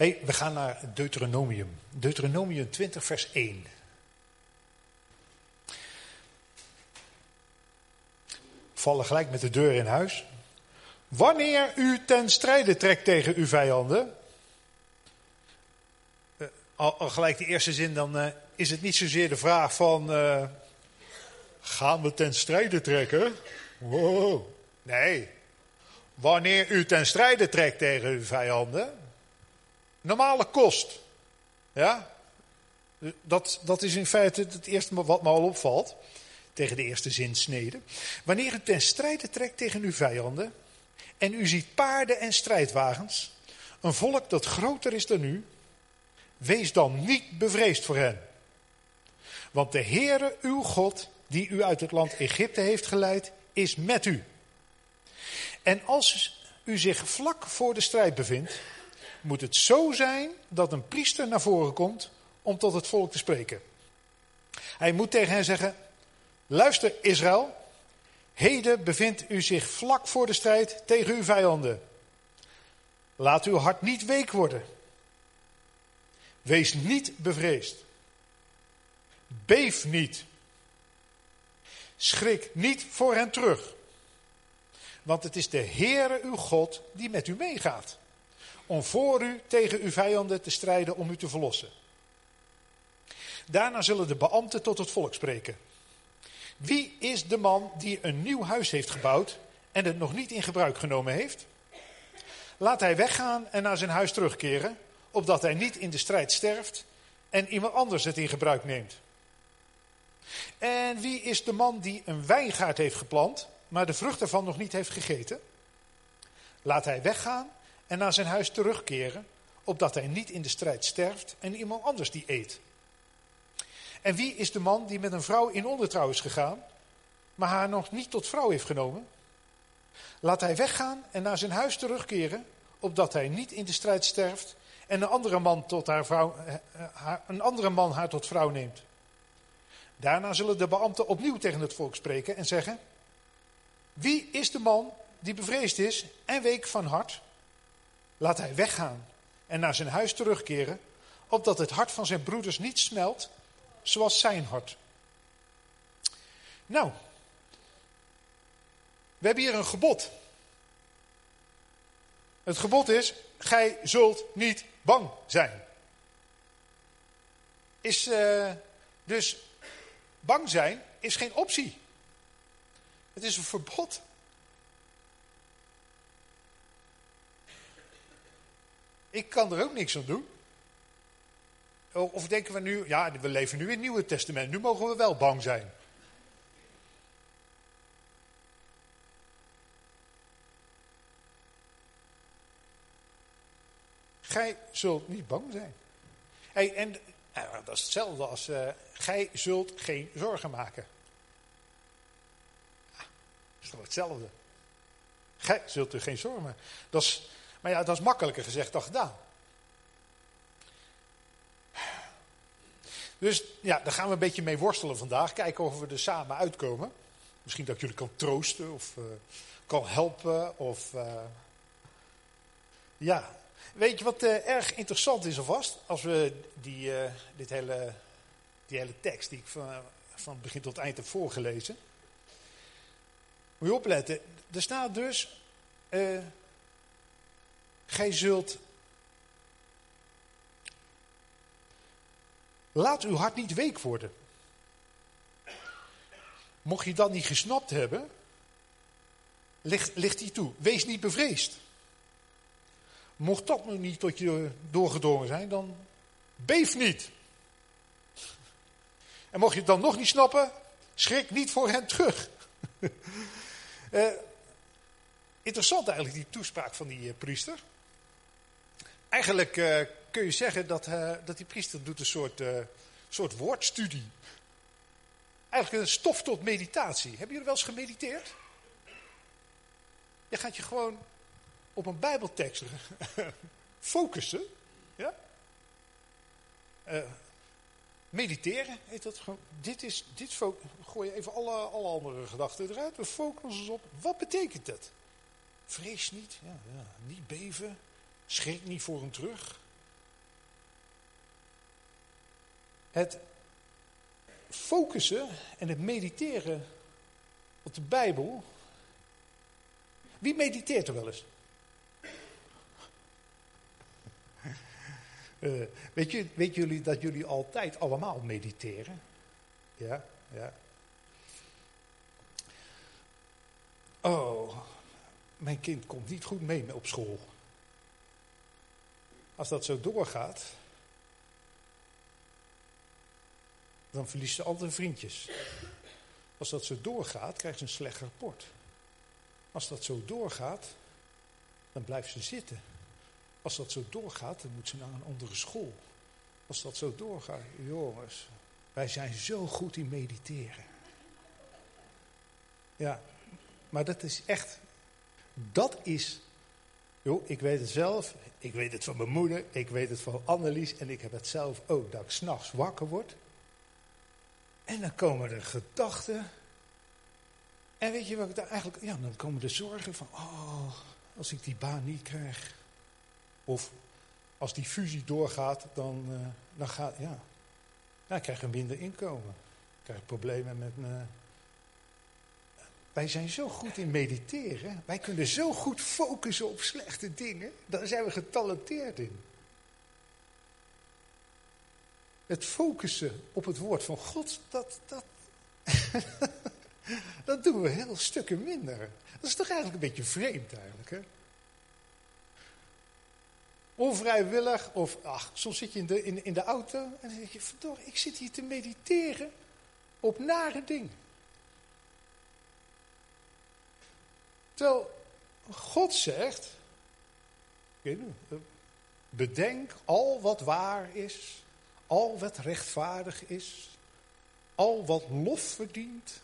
hey, we gaan naar Deuteronomium. Deuteronomium 20, vers 1. Vallen gelijk met de deur in huis. Wanneer u ten strijde trekt tegen uw vijanden. Uh, al, gelijk de eerste zin, dan uh, is het niet zozeer de vraag van. Uh, gaan we ten strijde trekken? Nee. Wanneer u ten strijde trekt tegen uw vijanden. Normale kost. Ja? Dat, dat is in feite het eerste wat me al opvalt. Tegen de eerste zinsnede. Wanneer u ten strijde trekt tegen uw vijanden. En u ziet paarden en strijdwagens. Een volk dat groter is dan u. Wees dan niet bevreesd voor hen. Want de Heere, uw God, die u uit het land Egypte heeft geleid, is met u. En als u zich vlak voor de strijd bevindt, moet het zo zijn dat een priester naar voren komt om tot het volk te spreken. Hij moet tegen hen zeggen: Luister, Israël, heden bevindt u zich vlak voor de strijd tegen uw vijanden. Laat uw hart niet week worden. Wees niet bevreesd. Beef niet. Schrik niet voor hen terug. Want het is de Heere uw God die met u meegaat. Om voor u tegen uw vijanden te strijden om u te verlossen. Daarna zullen de beambten tot het volk spreken. Wie is de man die een nieuw huis heeft gebouwd en het nog niet in gebruik genomen heeft? Laat hij weggaan en naar zijn huis terugkeren, opdat hij niet in de strijd sterft en iemand anders het in gebruik neemt. En wie is de man die een wijngaard heeft geplant, maar de vrucht ervan nog niet heeft gegeten? Laat hij weggaan en naar zijn huis terugkeren, opdat hij niet in de strijd sterft en iemand anders die eet. En wie is de man die met een vrouw in ondertrouw is gegaan, maar haar nog niet tot vrouw heeft genomen? Laat hij weggaan en naar zijn huis terugkeren, opdat hij niet in de strijd sterft en een andere man, tot haar, vrouw, eh, eh, een andere man haar tot vrouw neemt. Daarna zullen de beambten opnieuw tegen het volk spreken en zeggen: Wie is de man die bevreesd is en week van hart? Laat hij weggaan en naar zijn huis terugkeren, opdat het hart van zijn broeders niet smelt, zoals zijn hart. Nou, we hebben hier een gebod. Het gebod is: gij zult niet bang zijn. Is uh, dus Bang zijn is geen optie. Het is een verbod. Ik kan er ook niks aan doen. Of denken we nu, ja, we leven nu in het Nieuwe Testament, nu mogen we wel bang zijn. Gij zult niet bang zijn. Hey, en nou, dat is hetzelfde als uh, gij zult geen zorgen maken. Ah, dat is toch hetzelfde. Gij zult er geen zorgen maken. Dat is, maar ja, dat is makkelijker gezegd dan gedaan. Dus ja, daar gaan we een beetje mee worstelen vandaag. Kijken of we er samen uitkomen. Misschien dat ik jullie kan troosten of uh, kan helpen. Of uh, ja, Weet je wat uh, erg interessant is alvast? Als we die, dit hele, die hele tekst die ik van, van begin tot eind heb voorgelezen. Moet je opletten. Er staat dus. Gij zult. Laat uw hart niet week worden. Mocht je dat niet gesnapt hebben. Ligt, ligt die toe. Wees niet bevreesd. Mocht dat nog niet tot je doorgedrongen zijn, dan beef niet. En mocht je het dan nog niet snappen, schrik niet voor hen terug. uh, interessant eigenlijk die toespraak van die uh, priester. Eigenlijk uh, kun je zeggen dat, dat die priester doet een soort, soort woordstudie. Eigenlijk een stof tot meditatie. Hebben jullie wel eens gemediteerd? Je gaat je gewoon op een bijbeltekst focussen. Ja? Uh, mediteren heet dat gewoon. Dit is, dit gooi je even alle, alle andere gedachten eruit. We focussen ons op. Wat betekent dat? Vrees niet, ja, ja, niet beven. Schrik niet voor hem terug. het focussen en het mediteren op de Bijbel. Wie mediteert er wel eens? Uh, weet, weet jullie dat jullie altijd allemaal mediteren? Ja, ja. Oh, mijn kind komt niet goed mee op school. Als dat zo doorgaat, dan verliest ze altijd vriendjes. Als dat zo doorgaat, krijgt ze een slecht rapport. Als dat zo doorgaat, dan blijft ze zitten. Als dat zo doorgaat, dan moet ze naar een andere school. Als dat zo doorgaat, jongens, wij zijn zo goed in mediteren. Ja, maar dat is echt, dat is, joh, ik weet het zelf, ik weet het van mijn moeder, ik weet het van Annelies en ik heb het zelf ook, dat ik s'nachts wakker word. En dan komen er gedachten. En weet je wat ik daar eigenlijk, ja, dan komen de zorgen van, oh, als ik die baan niet krijg. Of als die fusie doorgaat, dan, uh, dan gaat, ja, dan krijg je minder inkomen. Dan krijg problemen met mijn wij zijn zo goed in mediteren. Wij kunnen zo goed focussen op slechte dingen. Daar zijn we getalenteerd in. Het focussen op het woord van God, dat, dat, dat doen we heel stukken minder. Dat is toch eigenlijk een beetje vreemd eigenlijk, hè? Onvrijwillig, of ach, soms zit je in de, in, in de auto en dan denk je, verdorie, ik zit hier te mediteren op nare dingen. Terwijl God zegt, bedenk al wat waar is, al wat rechtvaardig is, al wat lof verdient.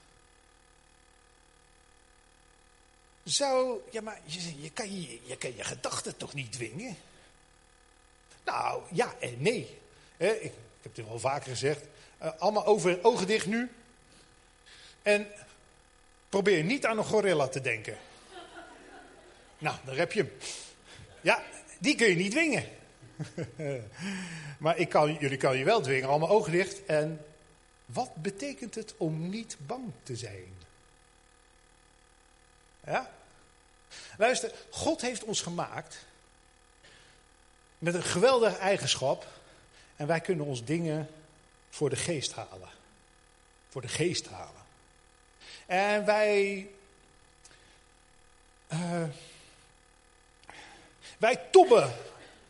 Zou, ja maar je, je, kan, je, je gedachten toch niet dwingen? Nou, ja en nee. ik, ik heb het wel vaker gezegd. Uh, allemaal over, ogen dicht nu. En probeer niet aan een gorilla te denken. Nou, daar heb je hem. Ja, die kun je niet dwingen. maar ik kan, jullie kan je wel dwingen, allemaal ogen dicht. En wat betekent het om niet bang te zijn? Ja? Luister, God heeft ons gemaakt met een geweldige eigenschap. En wij kunnen ons dingen voor de geest halen. Voor de geest halen. En wij. Uh, wij tobben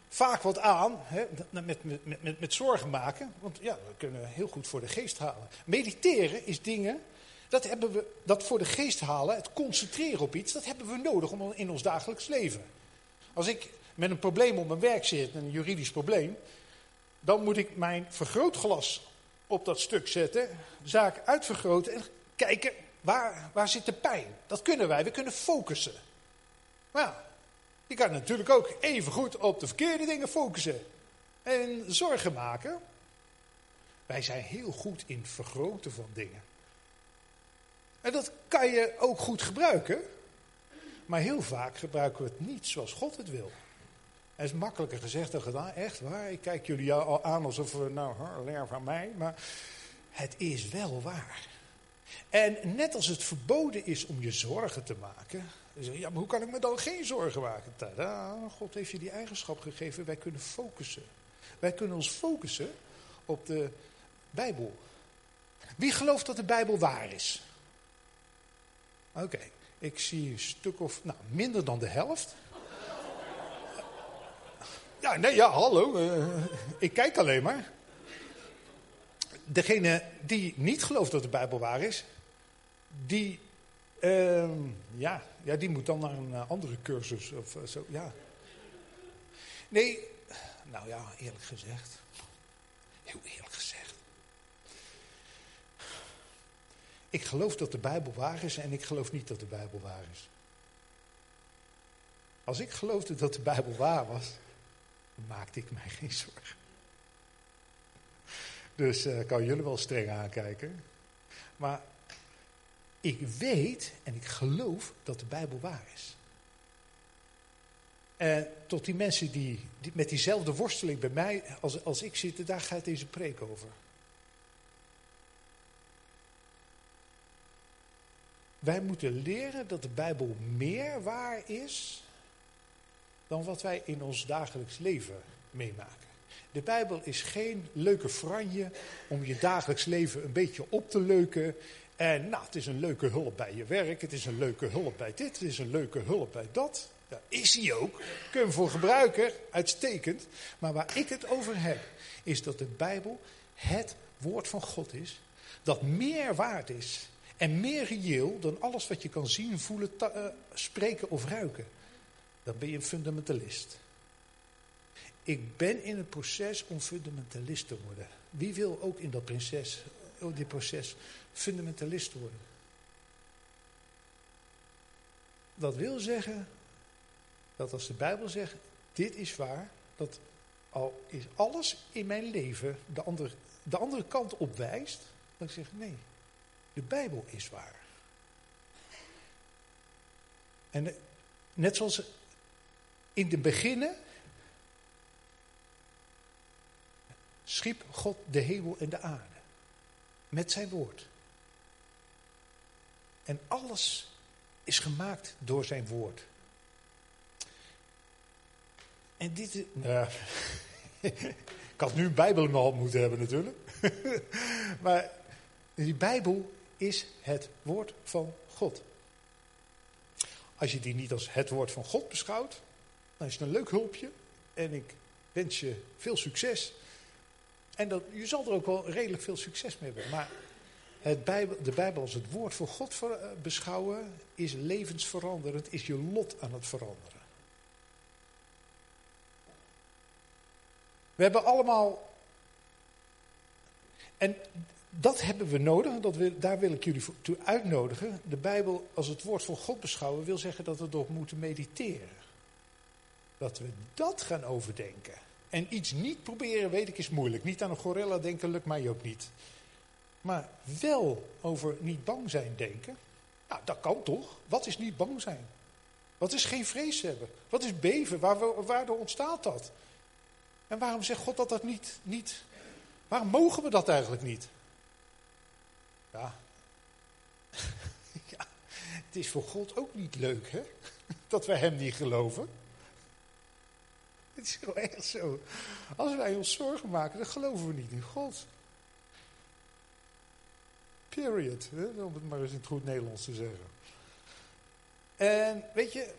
vaak wat aan hè, met, met, met, zorgen maken. Want ja, we kunnen heel goed voor de geest halen. Mediteren is dingen, dat, hebben we, dat voor de geest halen, het concentreren op iets, dat hebben we nodig om in ons dagelijks leven. Als ik met een probleem op mijn werk zit, een juridisch probleem, dan moet ik mijn vergrootglas op dat stuk zetten, zaak uitvergroten en kijken waar, waar zit de pijn. Dat kunnen wij, we kunnen focussen. Maar ja, je kan natuurlijk ook even goed op de verkeerde dingen focussen en zorgen maken. Wij zijn heel goed in het vergroten van dingen. En dat kan je ook goed gebruiken. Maar heel vaak gebruiken we het niet zoals God het wil. Het is makkelijker gezegd dan gedaan, echt waar. Ik kijk jullie al aan alsof we, nou, leer van mij. Maar het is wel waar. En net als het verboden is om je zorgen te maken, ja, maar hoe kan ik me dan geen zorgen maken? Tada, God heeft je die eigenschap gegeven. Wij kunnen focussen. Wij kunnen ons focussen op de Bijbel. Wie gelooft dat de Bijbel waar is? Oké, ik zie een stuk of, nou, minder dan de helft. Ja, nee, ja, hallo. Uh, ik kijk alleen maar. Degene die niet gelooft dat de Bijbel waar is, die Ehm, ja, ja, die moet dan naar een eh, andere cursus of eh, zo, ja. Nee, nou ja, eerlijk gezegd. Heel eerlijk gezegd. Ik geloof dat de Bijbel waar is en ik geloof niet dat de Bijbel waar is. Als ik geloofde dat de Bijbel waar was, maakte ik mij geen zorgen. Dus uh, kan jullie wel streng aankijken. Maar ik weet en ik geloof dat de Bijbel waar is. En tot die mensen die, die met diezelfde worsteling bij mij als, als ik zitten, daar gaat deze preek over. Wij moeten leren dat de Bijbel meer waar is dan wat wij in ons dagelijks leven meemaken. De Bijbel is geen leuke franje om je dagelijks leven een beetje op te leuken en nou, het is een leuke hulp bij je werk, het is een leuke hulp bij dit, het is een leuke hulp bij dat. Dat is hij ook. Kun hem voor gebruiken, uitstekend. Maar waar ik het over heb, is dat de Bijbel het woord van God is. Dat meer waard is en meer reëel dan alles wat je kan zien, voelen, uh, spreken of ruiken. Dan ben je een fundamentalist. Ik ben in het proces om fundamentalist te worden. Wie wil ook in dat oh, dit proces fundamentalist worden? Dat wil zeggen dat als de Bijbel zegt, dit is waar, dat al is alles in mijn leven de andere, de andere kant op wijst, dat ik zeg, nee, de Bijbel is waar. En net zoals in de beginnen schiep God de hemel en de aarde. Met zijn woord. En alles is gemaakt door zijn woord. En dit. Uh, ik had nu een Bijbel in mijn hand moeten hebben, natuurlijk. maar die Bijbel is het woord van God. Als je die niet als het woord van God beschouwt, dan is het een leuk hulpje. En ik wens je veel succes. En dat, je zal er ook wel redelijk veel succes mee hebben. Maar het Bijbel, de Bijbel als het woord van God eh, beschouwen is levensveranderend, is je lot aan het veranderen. We hebben allemaal. En dat hebben we nodig, dat daar wil ik jullie toe uitnodigen. De Bijbel als het woord van God beschouwen wil zeggen dat we erop moeten mediteren. Dat we dat gaan overdenken. En iets niet proberen, weet ik, is moeilijk. Niet aan een gorilla denken lukt mij ook niet. Maar wel over niet bang zijn denken. Nou, dat kan toch? Wat is niet bang zijn? Wat is geen vrees hebben? Wat is beven? Waar, waardoor ontstaat dat? En waarom zegt God dat dat niet, niet? Waarom mogen we dat eigenlijk niet? Ja. Het is voor God ook niet leuk, hè? Dat wij Hem niet geloven. Het is gewoon echt zo. Als wij ons zorgen maken, dan geloven we niet in God. Period. Hè? Om het maar eens in het goed Nederlands te zeggen. En weet je,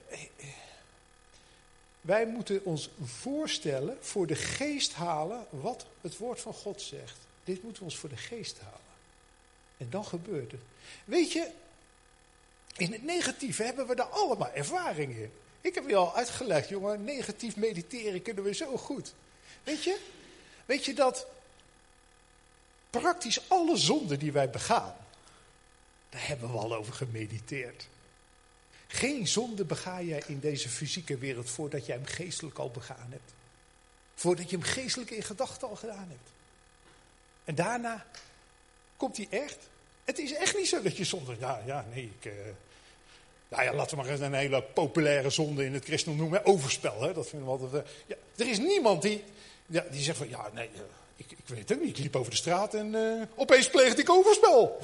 wij moeten ons voorstellen, voor de geest halen, wat het woord van God zegt. Dit moeten we ons voor de geest halen. En dan gebeurt het. Weet je, in het negatieve hebben we daar allemaal ervaring in. Ik heb je al uitgelegd, jongen, negatief mediteren kunnen we zo goed. Weet je, weet je dat praktisch alle zonden die wij begaan, daar hebben we al over gemediteerd. Geen zonde bega jij in deze fysieke wereld voordat jij hem geestelijk al begaan hebt. Voordat je hem geestelijk in gedachten al gedaan hebt. En daarna komt hij echt. Het is echt niet zo dat je zonde. Ja, ja, nee, ik. Uh, nou ja, laten we maar eens een hele populaire zonde in het christendom noemen. Overspel, hè? dat vinden we altijd. Uh, ja, er is niemand die, ja, die zegt van. Ja, nee, uh, ik, ik weet het niet. Ik liep over de straat en opeens pleegde ik overspel.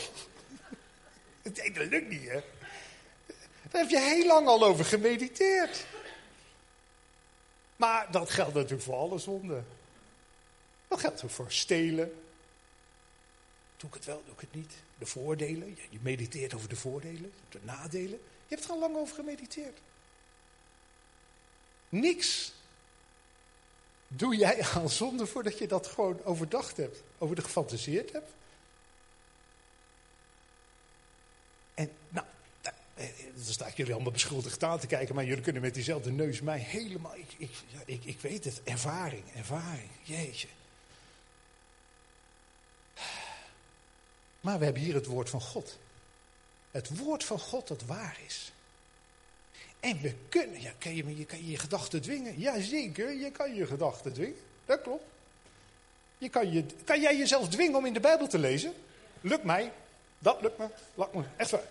dat lukt niet, hè? Daar heb je heel lang al over gemediteerd. Maar dat geldt natuurlijk voor alle zonden. Dat geldt ook voor stelen. Doe ik het wel, doe ik het niet? De voordelen. Je mediteert over de voordelen, de nadelen. Je hebt er al lang over gemediteerd. Niks doe jij aan zonde voordat je dat gewoon overdacht hebt, over de gefantaseerd hebt. En nou, eh, dan sta ik jullie allemaal beschuldigd aan te kijken, maar jullie kunnen met diezelfde neus mij helemaal. Ik, ik, ik, ik weet het, ervaring, ervaring, jeetje. Maar we hebben hier het woord van God. Het woord van God dat waar is. En we kunnen, ja, kan je, je kan je gedachten dwingen. Jazeker, je kan je gedachten dwingen. Dat klopt. Je kan, je, kan jij jezelf dwingen om in de Bijbel te lezen? Lukt mij. Dat lukt me. Lukt me. Echt waar.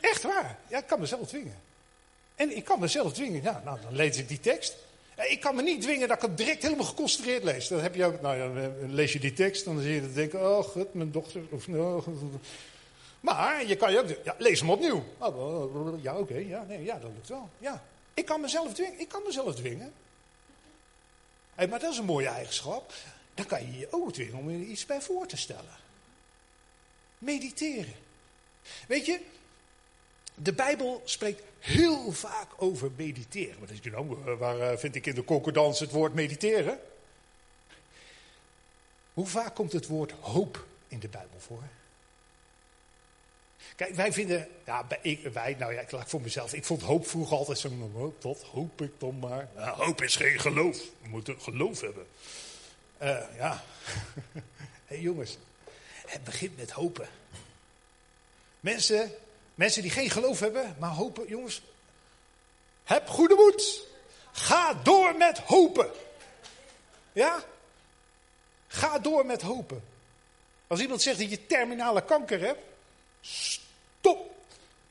Echt waar. Ja, ik kan mezelf dwingen. En ik kan mezelf dwingen. Ja, nou, dan lees ik die tekst. Ik kan me niet dwingen dat ik het direct helemaal geconcentreerd lees. Dan heb je ook, nou ja, lees je die tekst, dan zie je dat denken, oh god, mijn dochter. Of, oh, Maar je kan je ook... Ja, lees hem opnieuw. Oh, ja, oké. ja, nee, ja, dat lukt wel. Ja. Ik kan mezelf dwingen. Ik kan mezelf dwingen. Maar dat is een mooie eigenschap. Dan kan je je ook dwingen om er iets bij voor te stellen. Mediteren. Weet je, de Bijbel spreekt heel vaak over mediteren. Wat is nou, waar eh, vind ik in de concordans het woord mediteren? Hoe vaak komt het woord hoop in de Bijbel voor? Kijk, wij vinden, ja, wij, nou ja, ik laat voor mezelf. Ik vond hoop vroeger altijd zo, tot hoop ik dan maar. hoop is geen geloof. We moeten geloof hebben. Uh, ja, hey, jongens, het begint met hopen. Mensen, mensen die geen geloof hebben, maar hopen, jongens, heb goede moed. Ga door met hopen. Ja? Ga door met hopen. Als iemand zegt dat je terminale kanker hebt, stop.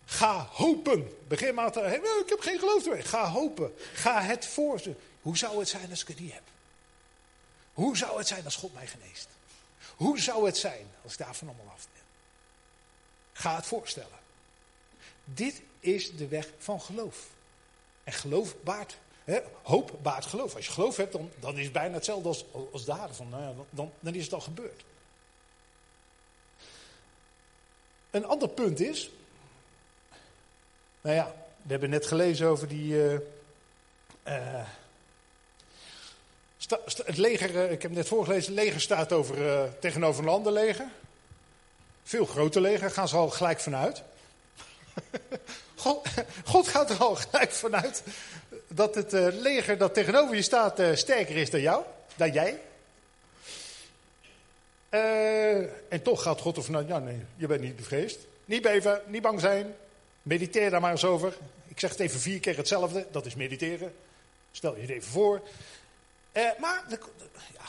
Ga hopen. Begin maar te. Ik heb geen geloof meer. Ga hopen. Ga het voor. Hoe zou het zijn als ik het niet heb? Hoe zou het zijn als God mij geneest? Hoe zou het zijn als ik daarvan allemaal af ben? Ga het voorstellen. Dit is de weg van geloof. En geloof baart, hè, hoop baart geloof. Als je geloof hebt, dan, dan is het bijna hetzelfde als, als daden. Nou ja, dan, dan is het al gebeurd. Een ander punt is. Nou ja, we hebben net gelezen over die. Uh, sta, het leger, uh, ik heb net voorgelezen, het leger staat over, tegenover een ander leger. Veel groter leger, gaan ze al gelijk vanuit. God, God, gaat er al gelijk vanuit dat het leger dat tegenover je staat sterker is dan jou, dan jij. Uh, en toch gaat God er vanuit, ja nee, je bent niet bevreesd. Niet beven, niet bang zijn. Mediteer daar maar eens over. Ik zeg het even vier keer hetzelfde, dat is mediteren. Stel je het even voor. Uh, maar,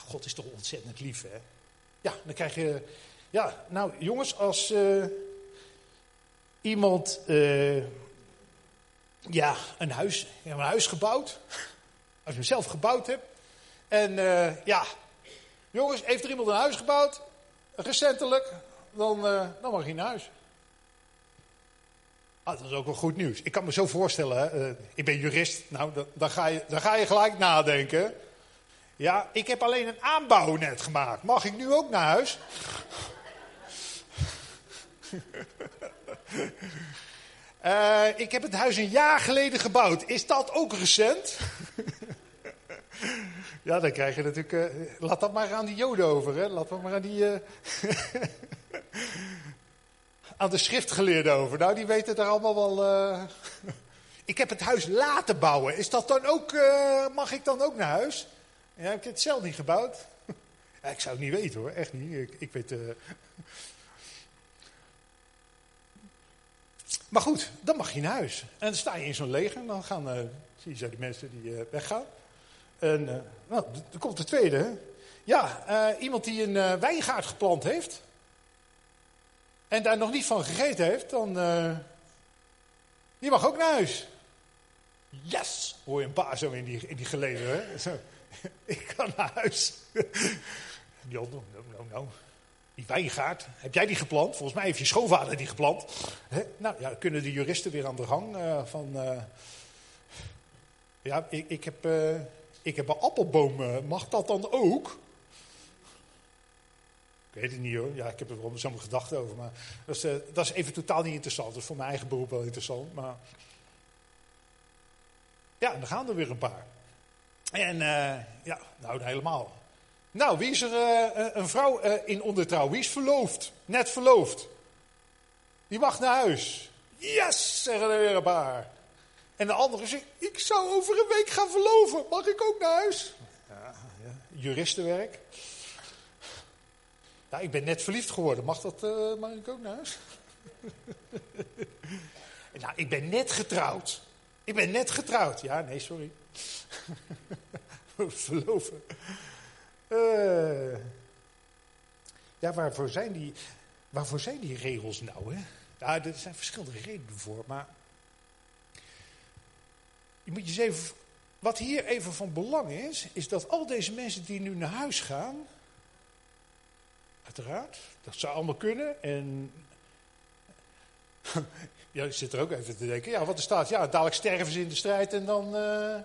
God is toch ontzettend lief, hè. Ja, dan krijg je, ja, nou jongens, als uh, iemand, ja, een huis, een huis gebouwd. Als je hem zelf gebouwd hebt. En ja, Jongens, heeft er iemand een huis gebouwd? Recentelijk? Dan, dan mag je naar huis. Ah, dat is ook wel goed nieuws. Ik kan me zo voorstellen, hè, uh, ik ben jurist, nou, dan, ga je, dan ga je gelijk nadenken. Ja, ik heb alleen een aanbouw net gemaakt. Mag ik nu ook naar huis? uh, ik heb het huis een jaar geleden gebouwd. Is dat ook recent? Ja, dan krijg je natuurlijk. Uh, laat dat maar aan die Joden over, hè? Laat dat maar aan die. Uh, aan de schriftgeleerden over. Nou, die weten daar allemaal wel. Uh... ik heb het huis laten bouwen. Is dat dan ook. mag ik dan ook naar huis? Ja, ik heb het zelf niet gebouwd. ja, ik zou het niet weten hoor, echt niet. Ik, ik weet. Maar goed, dan mag je naar huis. En dan sta je in zo'n leger. Dan gaan. zie je zo die mensen die weggaan. En, uh, nou, er komt de tweede. Ja, uh, iemand die een uh, wijngaard geplant heeft. En daar nog niet van gegeten heeft, dan. die mag ook naar huis. Yes! Hoor je een paar zo in die, in die geleden, hè? Ik kan naar huis. die nou, nou, nou. Die wijngaard, heb jij die geplant? Volgens mij heeft je schoonvader die geplant. Hè? Nou ja, kunnen de juristen weer aan de gang van. ja, ik, ik heb ik heb een appelboom, mag dat dan ook? Ik weet het niet hoor, ja, ik heb er wel zo'n gedachte over, maar dat is, uh, dat is even totaal niet interessant. Dat is voor mijn eigen beroep wel interessant, maar... Ja, en dan gaan er weer een paar. En uh, ja, nou helemaal. Nou, wie is er een vrouw in ondertrouw? Wie is verloofd? Net verloofd. Die mag naar huis. Yes, zeggen er weer een paar. En de andere zegt, ik zou over een week gaan verloven. Mag ik ook naar huis? Ja, ja. Juristenwerk. Ja, ik ben net verliefd geworden. Mag, dat, uh, mag ik ook naar huis? nou, ik ben net getrouwd. Ik ben net getrouwd. Ja, nee, sorry. verloven. Uh, ja, waarvoor zijn, die, waarvoor zijn die regels nou? Hè? Ja, er zijn verschillende redenen voor, maar je moet je even, wat hier even van belang is, is dat al deze mensen die nu naar huis gaan, uiteraard, dat zou allemaal kunnen. En ja, ik zit er ook even te denken. Ja, wat er staat. Ja, dadelijk sterven ze in de strijd en dan, eh,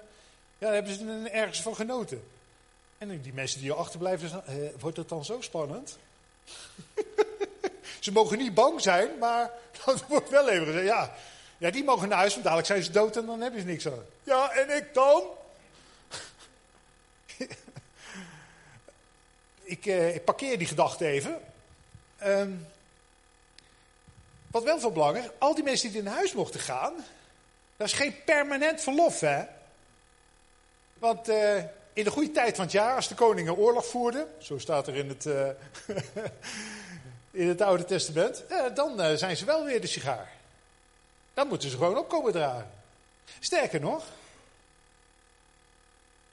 ja, hebben ze er ergens van genoten. En die mensen die er achterblijven, uh, wordt het dan zo spannend? ze mogen niet bang zijn, maar dat wordt wel even gezegd. Ja, ja, die mogen naar huis, want dadelijk zijn ze dood en dan hebben ze niks aan. Ja, en ik dan? ik, ik, parkeer die gedachte even. Um, wat wel veel belangrijk, al die mensen die naar huis mochten gaan, dat is geen permanent verlof, hè? Want uh, in de goede tijd van het jaar, als de koning een oorlog voerde, zo staat er in het, uh, in het Oude Testament, uh, dan zijn ze wel weer de sigaar. Dan moeten ze gewoon opkomen dragen. Sterker nog,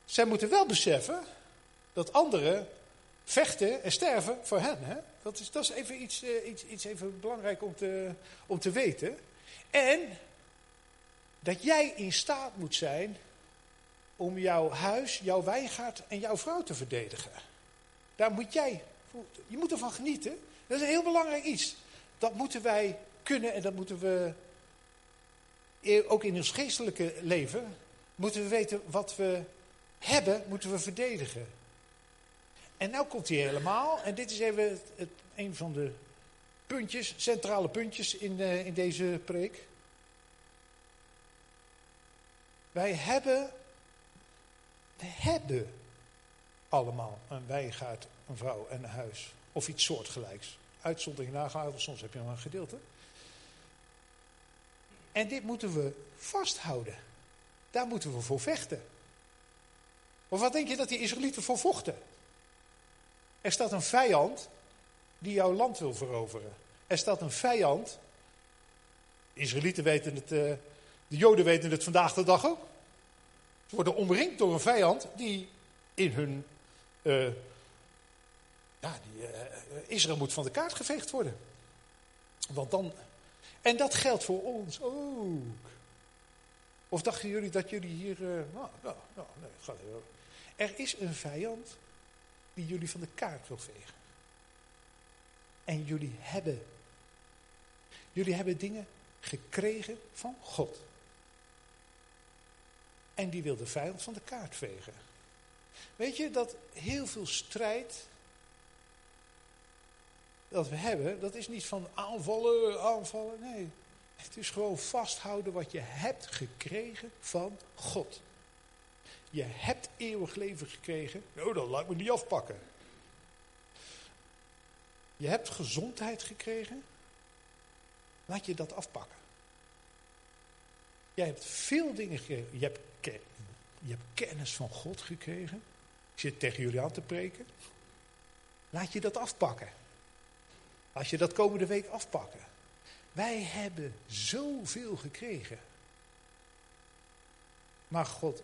zij moeten wel beseffen dat anderen vechten en sterven voor hen. Hè? Dat, is, dat is even iets, uh, iets, iets even belangrijk om te, om te weten. En dat jij in staat moet zijn om jouw huis, jouw wijngaard en jouw vrouw te verdedigen. Daar moet jij, je moet ervan genieten. Dat is een heel belangrijk iets. Dat moeten wij kunnen en dat moeten we, ook in ons geestelijke leven, moeten we weten wat we hebben, moeten we verdedigen. En nou komt hij helemaal. En dit is even het, een van de puntjes, centrale puntjes in, uh, in deze preek. Wij hebben, we hebben allemaal een wijngaard, een vrouw en een huis. Of iets soortgelijks. Uitzondering nagehouden, soms heb je nog een gedeelte. En dit moeten we vasthouden. Daar moeten we voor vechten. Of wat denk je dat die Israëlieten voor vochten? Er staat een vijand die jouw land wil veroveren. Er staat een vijand. Israëlieten weten het, uh, de Joden weten het vandaag de dag ook. Ze worden omringd door een vijand die in hun. Uh, ja, die, uh, Israël moet van de kaart geveegd worden. Want dan. En dat geldt voor ons ook. Of dachten jullie dat jullie hier. nou, nou, nou, nee, gaat. Er is een vijand die jullie van de kaart wil vegen. En jullie hebben. Jullie hebben dingen gekregen van God. En die wil de vijand van de kaart vegen. Weet je dat heel veel strijd dat we hebben, dat is niet van aanvallen, aanvallen. Nee, het is gewoon vasthouden wat je hebt gekregen van God. Je hebt eeuwig leven gekregen. Nou, dat laat me niet afpakken. Je hebt gezondheid gekregen. Laat je dat afpakken. Jij hebt veel dingen gekregen. Je hebt, je hebt kennis van God gekregen. Ik zit tegen jullie aan te preken. Laat je dat afpakken. Als je dat komende week afpakken. Wij hebben zoveel gekregen. Maar God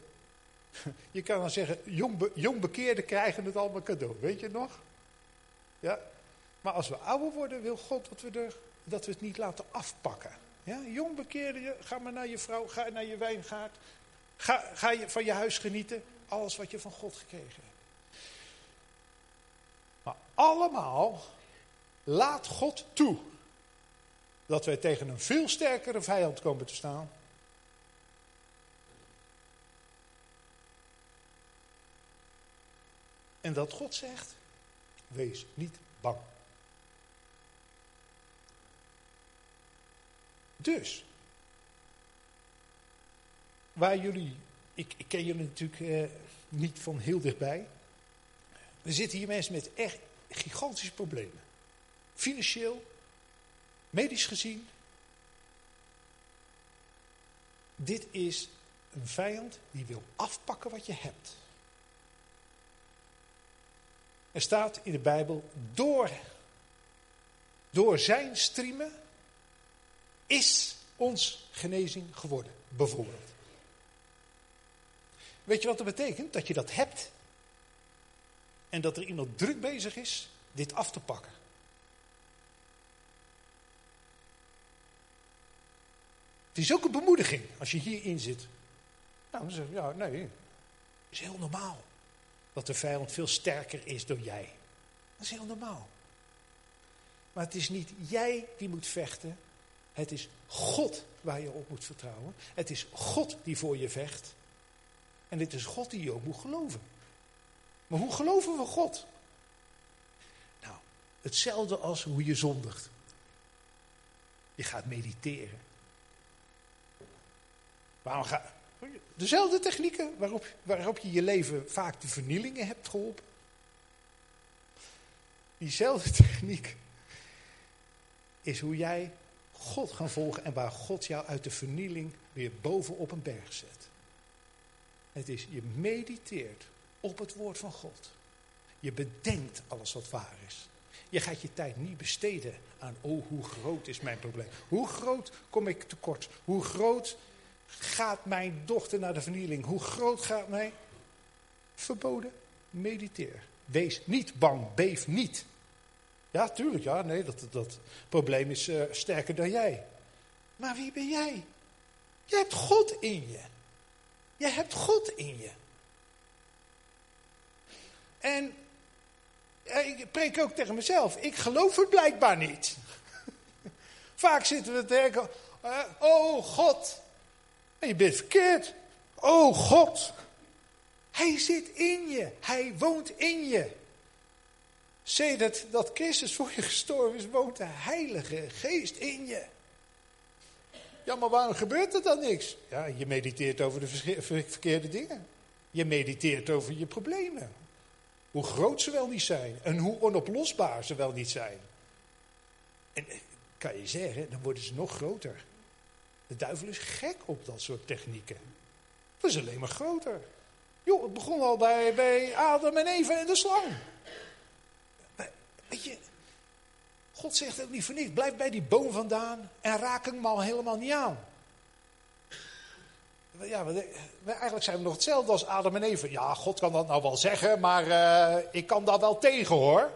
je kan dan zeggen, jong, jong bekeerden krijgen het allemaal cadeau. Weet je nog? Ja? Maar als we ouder worden, wil God dat we, dat we het niet laten afpakken. Ja? Jong bekeerden, ga maar naar je vrouw, ga naar je wijngaard. Ga, ga je van je huis genieten. Alles wat je van God gekregen hebt. Maar allemaal laat God toe dat wij tegen een veel sterkere vijand komen te staan En dat God zegt, wees niet bang. Dus, waar jullie, ik, ik ken jullie natuurlijk eh, niet van heel dichtbij. Er zitten hier mensen met echt gigantische problemen. Financieel, medisch gezien. Dit is een vijand die wil afpakken wat je hebt. Er staat in de Bijbel, door, door zijn striemen is ons genezing geworden, bijvoorbeeld. Weet je wat dat betekent? Dat je dat hebt en dat er iemand druk bezig is dit af te pakken. Het is ook een bemoediging als je hierin zit. Nou, dan zeg je, ja, nee, dat is heel normaal dat de vijand veel sterker is dan jij. Dat is heel normaal. Maar het is niet jij die moet vechten, Het is God waar je op moet vertrouwen. Het is God die voor je vecht. En het is God die je ook moet geloven. Maar hoe geloven we God? Nou, hetzelfde als hoe je zondigt. Je gaat mediteren. Waarom ga, dezelfde technieken waarop, waarop je je leven vaak de vernielingen hebt geholpen. Diezelfde techniek is hoe jij God gaan volgen en waar God jou uit de vernieling weer bovenop een berg zet. Het is, je mediteert op het woord van God. Je bedenkt alles wat waar is. Je gaat je tijd niet besteden aan, oh, hoe groot is mijn probleem? Hoe groot kom ik tekort? Hoe groot gaat mijn dochter naar de vernieling? Hoe groot gaat mij? Verboden, mediteer. Wees niet bang, beef niet. Ja, tuurlijk, ja, nee, dat, dat probleem is uh, sterker dan jij. Maar wie ben jij? Je hebt God in je. Je hebt God in je. En ik preek ook tegen mezelf. Ik geloof het blijkbaar niet. Vaak zitten we te denken: uh, Oh God. En je bent verkeerd. Oh God. Hij zit in je. Hij woont in je. Sedert dat Christus voor je gestorven is, woont de Heilige Geest in je. Ja, maar waarom gebeurt er dan niks? Ja, je mediteert over de verkeerde dingen. Je mediteert over je problemen. Hoe groot ze wel niet zijn en hoe onoplosbaar ze wel niet zijn. En eh, kan je zeggen, dan worden ze nog groter. De duivel is gek op dat soort technieken. Dat is alleen maar groter. Joh, het begon al bij, bij Adam en Eva en de slang. Weet je, God zegt ook niet voor niks. Blijf bij die boom vandaan en raak hem al helemaal niet aan. Ja, eigenlijk zijn we nog hetzelfde als Adam en Eva. Ja, God kan dat nou wel zeggen, maar uh, ik kan daar wel tegen hoor.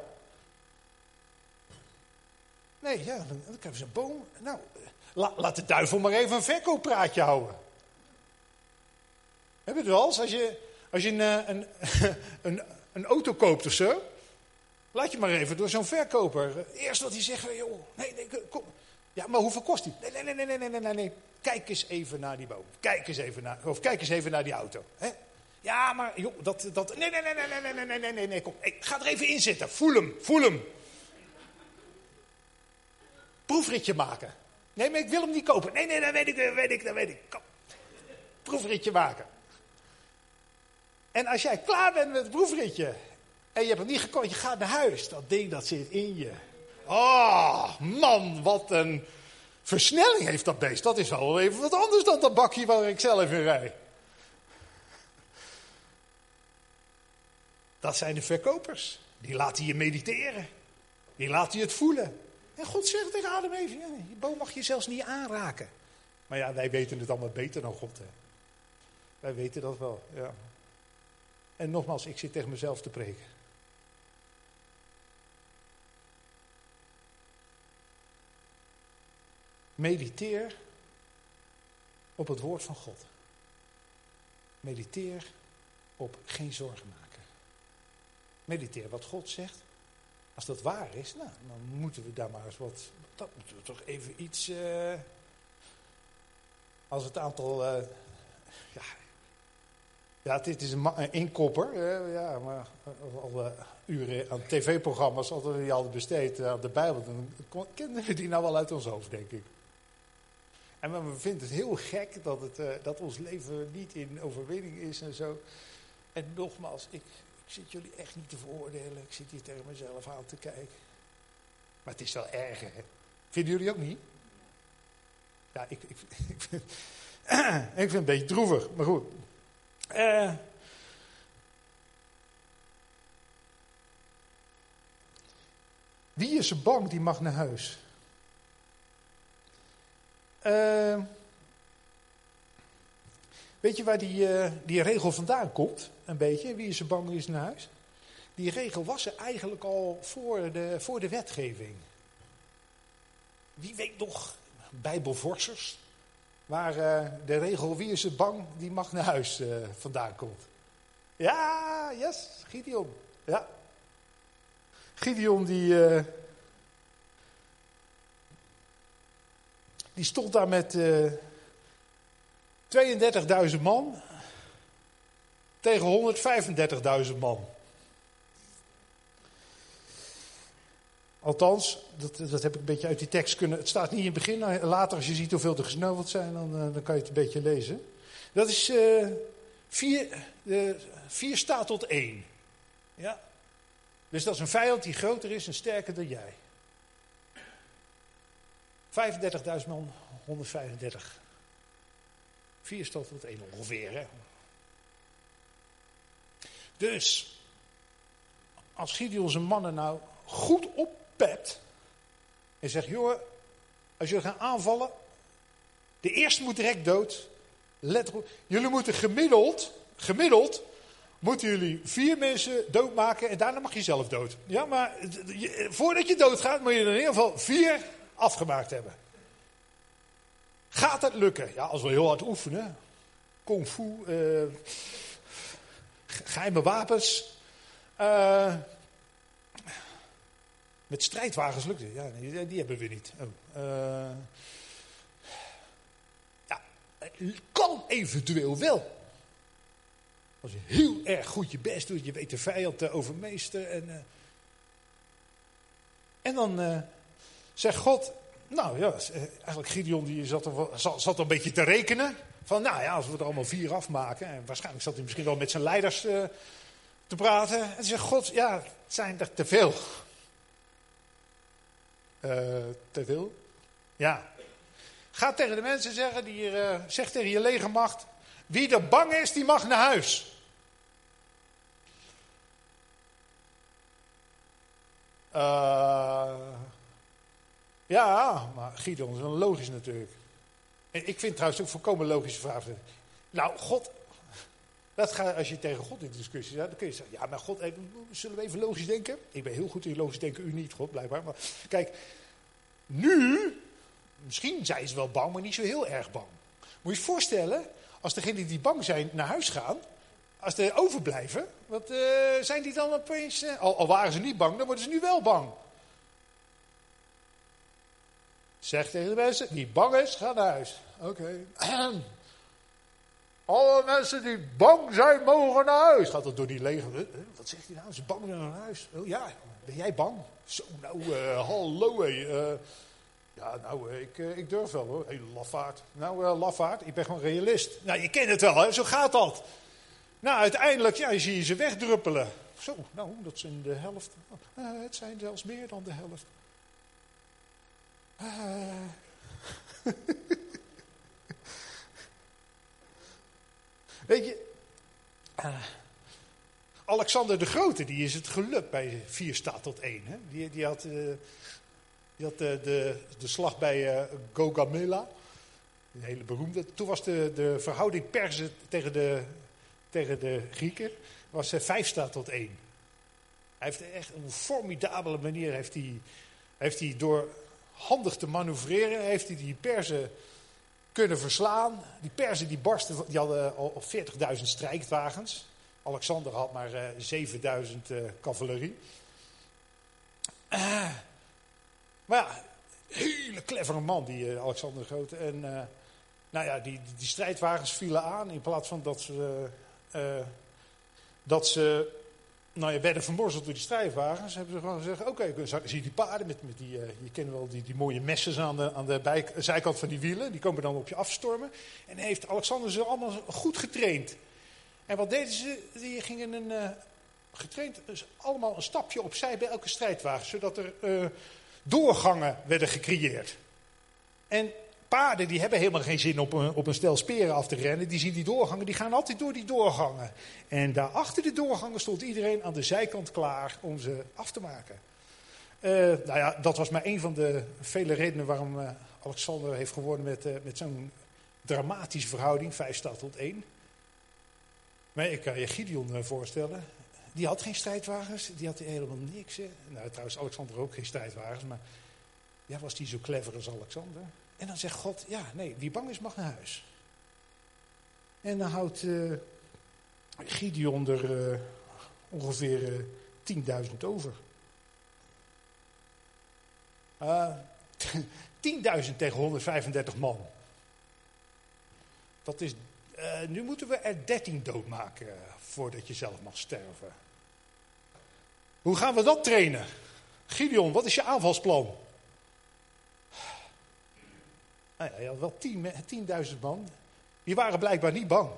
Nee, ja, dan, dan krijgen ze een boom. Nou, la, laat de duivel maar even een verkooppraatje houden. Heb je het wel? Als je, als je een, eh, een, een, een auto koopt of zo. Laat je maar even door zo'n verkoper. Eerst wat hij zegt, joh, nee, nee, kom. Ja, maar hoeveel kost die? Nee, nee, nee, nee, nee, nee, nee, nee. Kijk eens even naar die boom. Kijk eens even naar, of kijk eens even naar die auto. Hè? Ja, maar joh, dat, dat, nee, nee, nee, nee, nee, nee, nee, nee, nee, nee, kom. Hey, ga er even in zitten. Voel hem, voel hem. Proefritje maken. Nee, maar ik wil hem niet kopen. Nee, nee, dat weet ik, dat weet ik, dat weet ik. Kom. Proefritje maken. En als jij klaar bent met het proefritje en je hebt het niet gekocht, je gaat naar huis. Dat ding dat zit in je. Oh, man, wat een versnelling heeft dat beest. Dat is wel even wat anders dan dat bakje waar ik zelf in rij. Dat zijn de verkopers. Die laten je mediteren. Die laten je het voelen. En God zegt tegen Adam even, ja, die boom mag je zelfs niet aanraken. Maar ja, wij weten het allemaal beter dan God. Hè. Wij weten dat wel, ja. En nogmaals, ik zit tegen mezelf te preken. Mediteer op het woord van God. Mediteer op geen zorgen maken. Mediteer wat God zegt. Als dat waar is, nou, dan moeten we daar maar eens wat. Dat moeten we toch even iets. Uh, als het aantal. Uh, ja, ja, dit is een, een inkopper. Ja, maar alle uren aan tv-programma's hadden we die al besteed aan de Bijbel. Dan kennen we die nou wel uit ons hoofd, denk ik. En we vinden het heel gek dat, het, dat ons leven niet in overwinning is en zo. En nogmaals, ik, ik zit jullie echt niet te veroordelen. Ik zit hier tegen mezelf aan te kijken. Maar het is wel erg, hè? Vinden jullie ook niet? Ja, ik, ik, ik, vind, ik vind het een beetje droevig, maar goed. Uh, wie is er bang, die mag naar huis. Uh, weet je waar die, uh, die regel vandaan komt? Een beetje. Wie is er bang is naar huis? Die regel was er eigenlijk al voor de, voor de wetgeving. Wie weet nog, bijbelvorsers, waar uh, de regel wie is er bang, die mag naar huis vandaan komt. Ja, yes, Gideon. Ja. Gideon die die stond daar met 32.000 man tegen 135.000 man. Althans, dat, dat heb ik een beetje uit die tekst kunnen. Het staat niet in het begin. Later, als je ziet hoeveel er gesneuveld zijn, dan, uh, dan kan je het een beetje lezen. Dat is uh, vier, uh, vier staat tot één. Ja. Dus dat is een vijand die groter is en sterker dan jij. 35.000 man, 135. Vier staat tot één ongeveer. Hè? Dus, als Gideon zijn mannen nou goed oppept en zegt, joh, als jullie gaan aanvallen, de eerste moet direct dood. Let op, jullie moeten gemiddeld, gemiddeld, moeten jullie vier mensen doodmaken en daarna mag je zelf dood. Ja, maar voordat je doodgaat moet je in ieder geval vier afgemaakt hebben. Gaat het lukken? Ja, als we heel hard oefenen. Kung fu, uh, geheime wapens. Uh, met strijdwagens lukt het. Ja, die, die hebben we niet. Oh, uh, ja, kan eventueel wel. Als je heel erg goed je best doet, je weet de vijand te overmeesteren. En, en dan zegt God, nou ja, eigenlijk Gideon die zat er, zat, een beetje te rekenen. Van nou ja, als we er allemaal vier afmaken. En waarschijnlijk zat hij misschien wel met zijn leiders uh, te praten. En zegt God, ja, het zijn er te veel. Uh, te veel? Ja. Ga tegen de mensen zeggen, die hier, zeg tegen je legermacht. Wie er bang is, die mag naar huis. Uh, ja, maar Gideon is wel logisch natuurlijk. En ik vind trouwens ook volkomen logische vraag. Nou, God, dat gaat, als je tegen God in discussie gaat, dan kun je zeggen, ja, maar God, zullen we even logisch denken? Ik ben heel goed in logisch denken, u niet, God, blijkbaar. Maar kijk, nu, misschien zijn ze wel bang, maar niet zo heel erg bang. Moet je je voorstellen, als degenen die bang zijn naar huis gaan, als ze overblijven, wat uh, zijn die dan opeens... Uh, al waren ze niet bang, dan worden ze nu wel bang. Zeg tegen de mensen, die bang is, ga naar huis. Oké. Alle mensen die bang zijn, mogen naar huis. Gaat dat door die leger. Wat zegt hij nou? Ze bang naar huis. Oh ja, ben jij bang? Zo, nou, uh, hallo hé. Uh, ja, nou, ik, uh, ik durf wel hoor. Hey, lafaard. Nou, lafaard, ik ben gewoon realist. Nou, je kent het wel, hè? zo gaat dat. Nou, uiteindelijk, ja, zie je ze wegdruppelen. Zo, nou, dat zijn de helft. het zijn zelfs meer dan de helft. Weet je, uh, Alexander de Grote, die is het gelukt bij vier staat tot één. Hè? Die, die had, uh, die had de, de, de slag bij uh, Gogamela, een hele beroemde. Toen was de, de verhouding Persen tegen de, tegen de Grieken was vijf staat tot één. Hij heeft echt een formidabele manier heeft hij, heeft hij door handig te manoeuvreren, heeft hij die Perzen kunnen verslaan. Die Perzen die barsten, die hadden al 40.000 strijdwagens. Alexander had maar uh, 7.000 uh, cavalerie. Uh, maar ja, hele clevere man, die Alexander de Grote. En nou ja, die, die, strijdwagens vielen aan in plaats van dat ze, dat ze nou, je werden vermorzeld door die strijdwagens. Hebben ze gewoon gezegd: Oké, okay, zie die paarden met, met die, uh, je kent wel die, die mooie messen aan de, aan de zijkant van die wielen. Die komen dan op je afstormen. En heeft Alexander ze allemaal goed getraind. En wat deden ze? Die gingen een, uh, getraind, dus allemaal een stapje opzij bij elke strijdwagen. Zodat er uh, doorgangen werden gecreëerd. En paarden die hebben helemaal geen zin op op een stel speren af te rennen. Die zien die doorgangen, die gaan altijd door die doorgangen. En daar achter de doorgangen stond iedereen aan de zijkant klaar om ze af te maken. Uh, nou ja, dat was maar een van de vele redenen waarom uh, Alexander heeft gewonnen met, uh, met zo'n dramatische verhouding, 5 staat tot 1. Maar ik kan je Gideon voorstellen, die had geen strijdwagens, die had helemaal niks. Nou, trouwens, Alexander ook geen strijdwagens, maar ja, was die zo clever als Alexander? En dan zegt God, ja, nee, wie bang is mag naar huis. En dan houdt uh, Gideon er uh, ongeveer uh, 10.000 over. 10.000 tegen 135 man. Dat is, nu moeten we er 13 doodmaken voordat je zelf mag sterven. Hoe gaan we dat trainen? Gideon, wat is je aanvalsplan? Nou ja, je had wel 10.000 man. Die waren blijkbaar niet bang.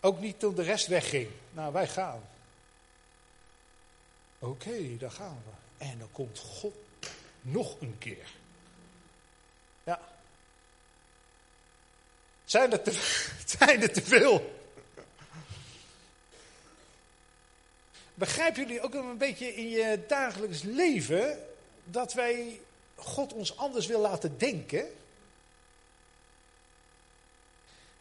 Ook niet toen de rest wegging. Nou, wij gaan. Oké, daar gaan we. En dan komt God nog een keer. Ja. Zijn er te, zijn er te veel? Begrijpen jullie ook een beetje in je dagelijks leven dat wij God ons anders wil laten denken?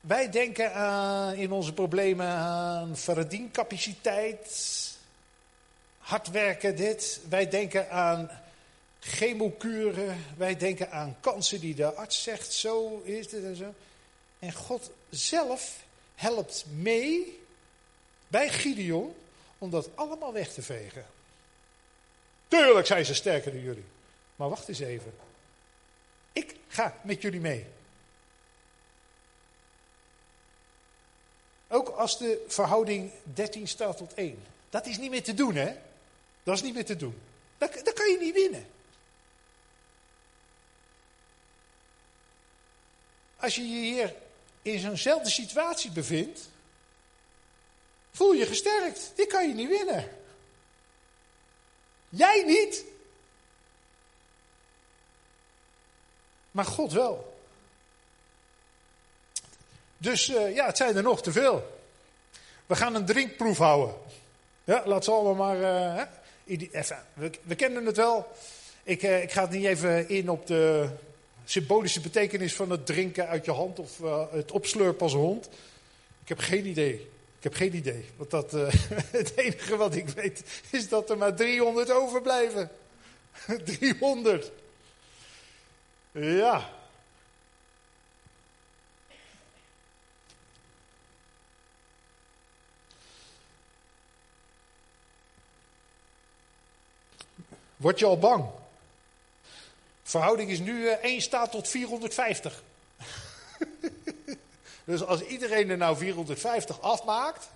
Wij denken aan, in onze problemen aan verdiencapaciteit, hard werken dit. Wij denken aan chemokuren. Wij denken aan kansen die de arts zegt, zo is het en zo. En God zelf helpt mee bij Gideon om dat allemaal weg te vegen. Tuurlijk zijn ze sterker dan jullie. Maar wacht eens even. Ik ga met jullie mee. Ook als de verhouding 13 staat tot 1. Dat is niet meer te doen, hè? Dat is niet meer te doen. Dat, dat kan je niet winnen. Als je je hier in zo'nzelfde situatie bevindt, voel je gesterkt. Dit kan je niet winnen. Jij niet. Maar God wel. Dus uh, ja, het zijn er nog te veel. We gaan een drinkproef houden. Ja, laat ze allemaal maar. Uh, even, we, kennen het wel. Ik, uh, ik ga het niet even in op de symbolische betekenis van het drinken uit je hand of het opslurpen als hond. Ik heb geen idee. Ik heb geen idee. Want dat, het enige wat ik weet is dat er maar 300 overblijven. 300. Ja. Word je al bang? Verhouding is nu uh, 1 staat tot 450. dus als iedereen er nou 450 afmaakt.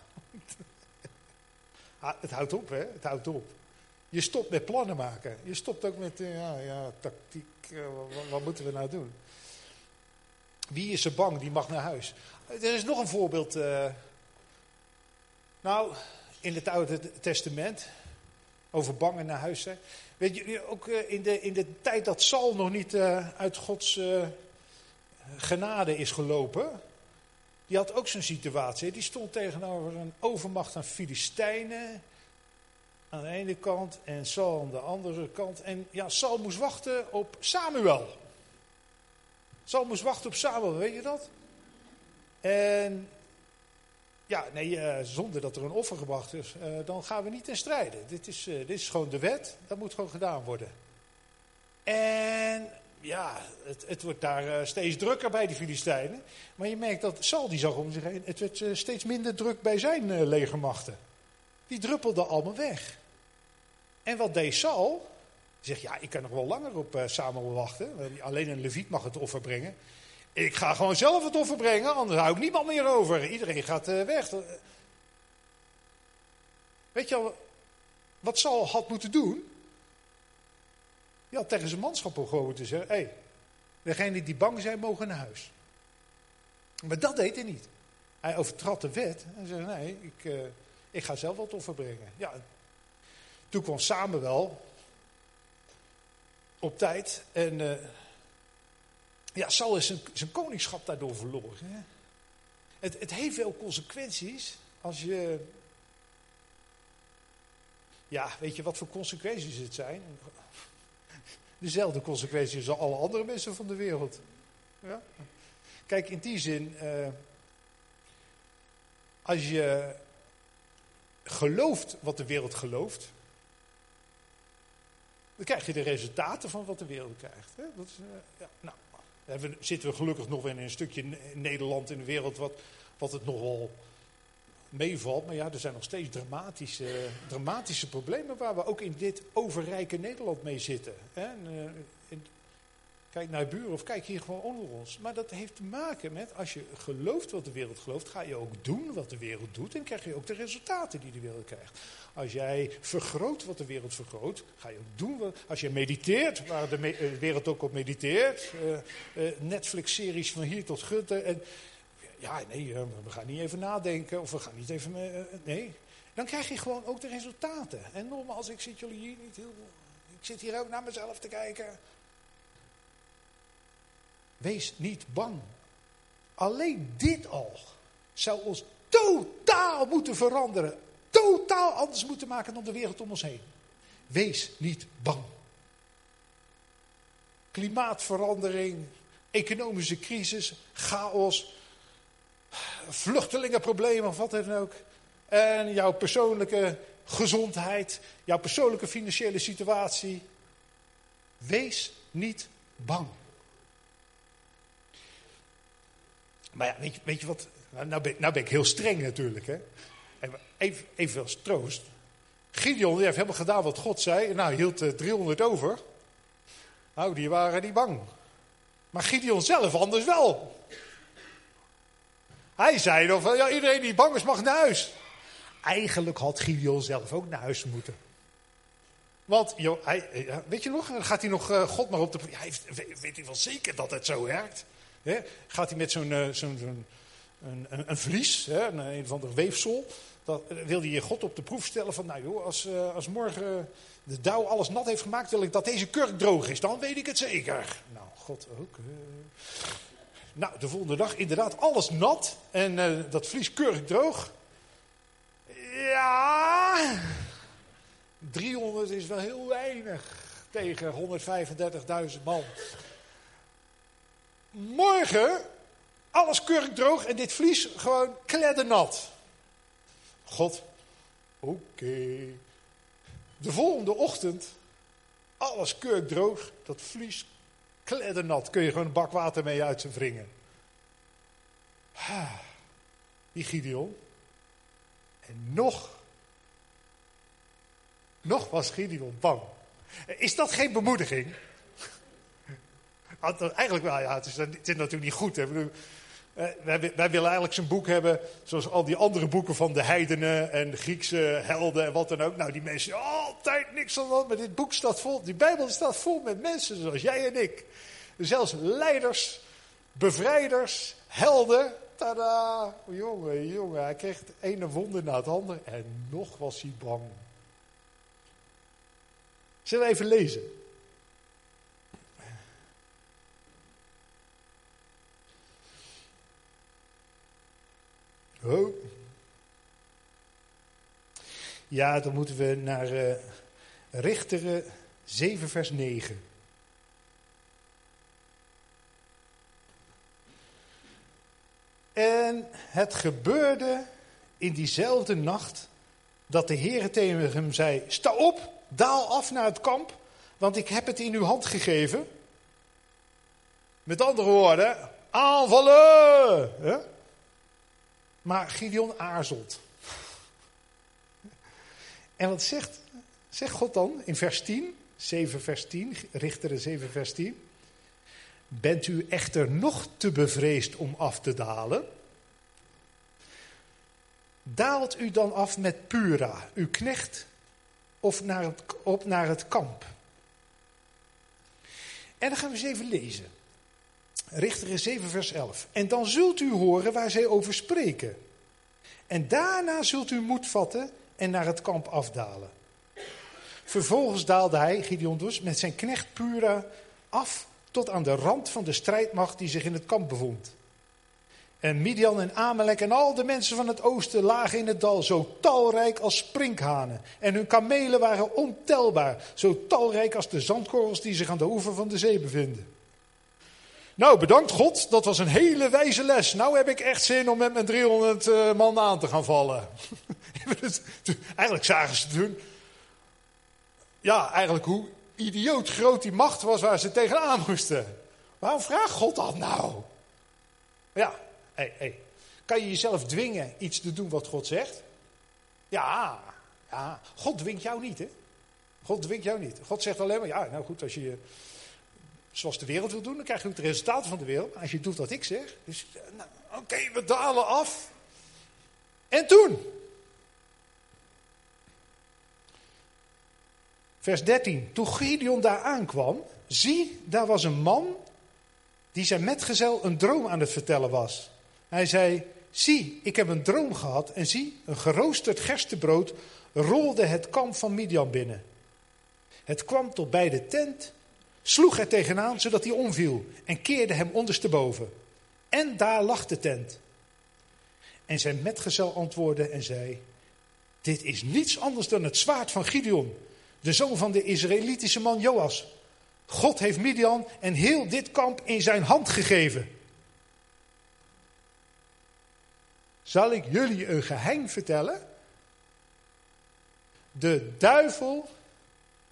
het houdt op, hè? Het houdt op. Je stopt met plannen maken. Je stopt ook met, uh, ja, ja, tactiek. Uh, wat, wat, moeten we nou doen? Wie is er bang? Die mag naar huis. Er is nog een voorbeeld. Nou, in het Oude Testament. Over bang en naar huis zijn. Weet je, ook eh, in de, in de tijd dat Saul nog niet uh, uit Gods uh, genade is gelopen. Die had ook zo'n situatie. Die stond tegenover een overmacht aan Filistijnen. Aan de ene kant en Saul aan de andere kant. En ja, Saul moest wachten op Samuel. Saul moest wachten op Samuel, weet je dat? En ja, nee, uh, zonder dat er een offer gebracht is, uh, dan gaan we niet ten strijden. Dit is, uh, dit is gewoon de wet, dat moet gewoon gedaan worden. En ja, het, het wordt daar steeds drukker bij die Filistijnen. Maar je merkt dat Saul die zag om zich heen, het werd steeds minder druk bij zijn legermachten. Die druppelden allemaal weg. En wat deed Saul? Hij zegt, ja, ik kan nog wel langer op Samuel wachten. Alleen een leviet mag het offer brengen. Ik ga gewoon zelf het offer brengen, anders hou ik niemand meer over. Iedereen gaat uh, weg. Weet je al, wat Saul had moeten doen? Had tegen zijn manschap gewoon te zeggen: hé, hey, degenen die bang zijn, mogen naar huis. Maar dat deed hij niet. Hij overtrad de wet en zei: nee, ik, uh, ik ga zelf wat offer brengen. Ja, toen kwam Samuel op tijd en. Ja, Saul is zijn, koningschap daardoor verloren. Het, het heeft veel consequenties als je. Ja, weet je wat voor consequenties het zijn? Dezelfde consequenties als alle andere mensen van de wereld. Ja? Kijk, in die zin, uh, als je gelooft wat de wereld gelooft, dan krijg je de resultaten van wat de wereld krijgt. Hè? Dat is, uh, ja, nou, zitten we gelukkig nog in een stukje Nederland in de wereld wat, wat het nogal meevalt. Maar ja, er zijn nog steeds dramatische, dramatische problemen waar we ook in dit overrijke Nederland mee zitten. Uh, Kijk naar je buren of kijk hier gewoon onder ons. Maar dat heeft te maken met, als je gelooft wat de wereld gelooft, ga je ook doen wat de wereld doet en krijg je ook de resultaten die de wereld krijgt. Als jij vergroot wat de wereld vergroot, ga je ook doen wat. Als je mediteert, waar de eh, wereld ook op mediteert, eh, Netflix-series van hier tot Gutte. En, ja, nee, we gaan niet even nadenken of we gaan niet even. nee. Dan krijg je gewoon ook de resultaten. En nogmaals, ik zit jullie hier niet heel. Ik zit hier ook naar mezelf te kijken. Wees niet bang. Alleen dit al zou ons totaal moeten veranderen. Totaal anders moeten maken dan de wereld om ons heen. Wees niet bang. Klimaatverandering, economische crisis, chaos, vluchtelingenproblemen of wat dan ook. En jouw persoonlijke gezondheid, jouw persoonlijke financiële situatie. Wees niet bang. Maar ja, weet je, weet je wat? Nou, nou, ben, nou ben ik heel streng natuurlijk. Hè? Even, even als troost. Gideon heeft helemaal gedaan wat God zei. Nou, hield uh, 300 over. Nou, die waren niet bang. Maar Gideon zelf anders wel. Hij zei dan van, ja, iedereen die bang is mag naar huis. Eigenlijk had Gideon zelf ook naar huis moeten. Want, joh, hij, weet je nog, dan gaat hij nog uh, God maar op de... Hij heeft, weet, weet hij wel zeker dat het zo werkt? He, gaat hij met zo'n zo'n een, een, vlies, hè, een, of ander weefsel. Dat, wil hij God op de proef stellen van, nou joh, als, uh, als morgen de dauw alles nat heeft gemaakt, wil ik dat deze kurk droog is. Dan weet ik het zeker. Nou, God ook. Nou, de volgende dag inderdaad alles nat en dat vlies keurig droog. Ja, 300 is wel heel weinig tegen 135.000 man. Morgen alles keurig droog en dit vlies gewoon kleddernat. God, oké. De volgende ochtend, alles keurig droog, dat vlies kleddernat. Kun je gewoon een bak water mee uit zijn wringen. Die Gideon. En nog, nog was Gideon bang. Is dat geen bemoediging? Eigenlijk wel, ja, het is, het is natuurlijk niet goed. Hè. Uh, wij, willen eigenlijk zo'n boek hebben, zoals al die andere boeken van de heidenen en de Griekse helden en wat dan ook. Nou, die mensen, altijd niks aan maar dit boek staat vol, die Bijbel staat vol met mensen zoals jij en ik. Zelfs leiders, bevrijders, helden. Tada! Jongen, jongen, hij kreeg het ene wonder na het andere en nog was hij bang. Zullen we even lezen? Ja, dan moeten we naar uh, Richteren 7, vers 9. En het gebeurde in diezelfde nacht dat de Heer tegen hem zei: Sta op, daal af naar het kamp, want ik heb het in uw hand gegeven. Met andere woorden, aanvallen! Hè? Maar Gideon aarzelt. En wat zegt, zegt God dan in vers 10, 7 vers 10, Richteren 7 vers 10? Bent u echter nog te bevreesd om af te dalen? Daalt u dan af met Pura, uw knecht, of naar op naar het kamp? En dan gaan we eens even lezen. Richteren 7, vers 11. En dan zult u horen waar zij over spreken. En daarna zult u moed vatten en naar het kamp afdalen. Vervolgens daalde hij, Gideon dus, met zijn knecht Pura af tot aan de rand van de strijdmacht die zich in het kamp bevond. En Midian en Amalek en al de mensen van het oosten lagen in het dal, zo talrijk als sprinkhanen. En hun kamelen waren ontelbaar, zo talrijk als de zandkorrels die zich aan de oever van de zee bevinden. Nou, bedankt God, dat was een hele wijze les. Nou heb ik echt zin om met mijn 300 uh, man aan te gaan vallen. eigenlijk zagen ze toen, ja, eigenlijk hoe idioot groot die macht was waar ze tegenaan moesten. Waarom vraagt God dat nou? Ja, hey, hey. kan je jezelf dwingen iets te doen wat God zegt? Ja, ja, God dwingt jou niet, hè? God dwingt jou niet. God zegt alleen maar, ja, nou goed, als je zoals de wereld wil doen, dan krijg je ook de resultaten van de wereld. Als je doet wat ik zeg. Dus, nou, oké, we dalen af. En toen? Vers 13. Toen Gideon daar aankwam, zie, daar was een man die zijn metgezel een droom aan het vertellen was. Hij zei, zie, ik heb een droom gehad en zie, een geroosterd gerstebrood rolde het kamp van Midian binnen. Het kwam tot bij de tent, sloeg er tegenaan zodat hij omviel en keerde hem ondersteboven. En daar lag de tent. En zijn metgezel antwoordde en zei, dit is niets anders dan het zwaard van Gideon, de zoon van de Israëlitische man Joas. God heeft Midian en heel dit kamp in zijn hand gegeven. Zal ik jullie een geheim vertellen? De duivel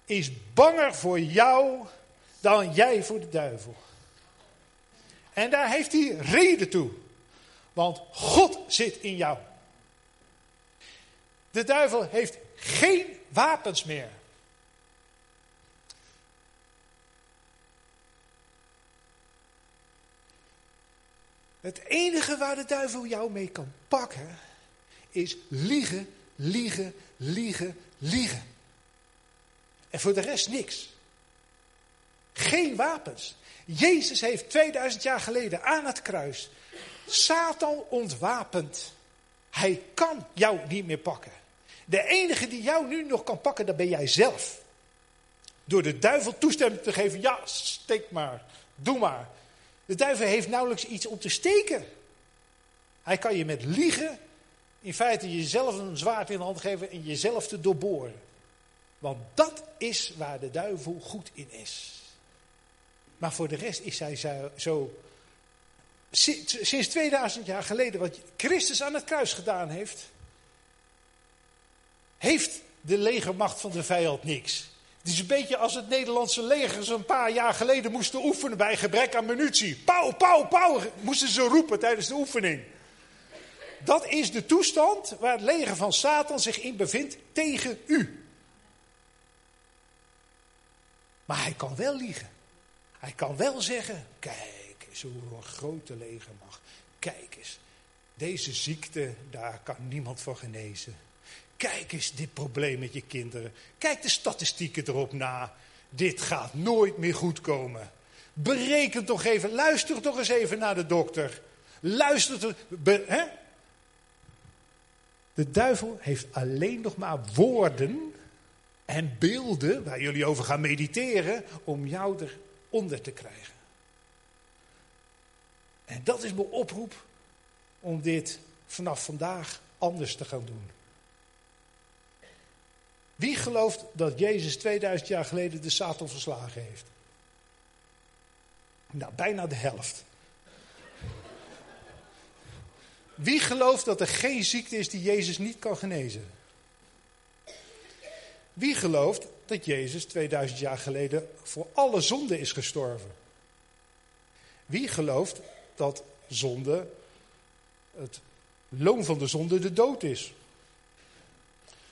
is banger voor jou dan jij voor de duivel. En daar heeft hij reden toe. Want God zit in jou. De duivel heeft geen wapens meer. Het enige waar de duivel jou mee kan pakken is liegen, liegen, liegen, liegen. En voor de rest niks. Geen wapens. Jezus heeft 2000 jaar geleden aan het kruis Satan ontwapend. Hij kan jou niet meer pakken. De enige die jou nu nog kan pakken, dat ben jij zelf. Door de duivel toestemming te geven, ja, steek maar, doe maar. De duivel heeft nauwelijks iets om te steken. Hij kan je met liegen in feite jezelf een zwaard in de hand geven en jezelf te doorboren. Want dat is waar de duivel goed in is. Maar voor de rest is hij zo. Sinds 2000 jaar geleden, wat Christus aan het kruis gedaan heeft, heeft de legermacht van de vijand niks. Het is een beetje als het Nederlandse leger een paar jaar geleden moesten oefenen bij gebrek aan munitie. Pauw, pauw, pauw, moesten ze roepen tijdens de oefening. Dat is de toestand waar het leger van Satan zich in bevindt tegen u. Maar hij kan wel liegen. Hij kan wel zeggen, kijk eens hoe een grote legermacht. Kijk eens, deze ziekte, daar kan niemand voor genezen. Kijk eens dit probleem met je kinderen. Kijk de statistieken erop na. Dit gaat nooit meer goed komen. Bereken toch even, luister toch eens even naar de dokter. Luister toch, hè? De duivel heeft alleen nog maar woorden en beelden waar jullie over gaan mediteren om jou eronder te krijgen. En dat is mijn oproep om dit vanaf vandaag anders te gaan doen. Wie gelooft dat Jezus 2000 jaar geleden de Satan verslagen heeft? Nou, bijna de helft. Wie gelooft dat er geen ziekte is die Jezus niet kan genezen? Wie gelooft dat Jezus 2000 jaar geleden voor alle zonde is gestorven? Wie gelooft dat zonde, het loon van de zonde, de dood is?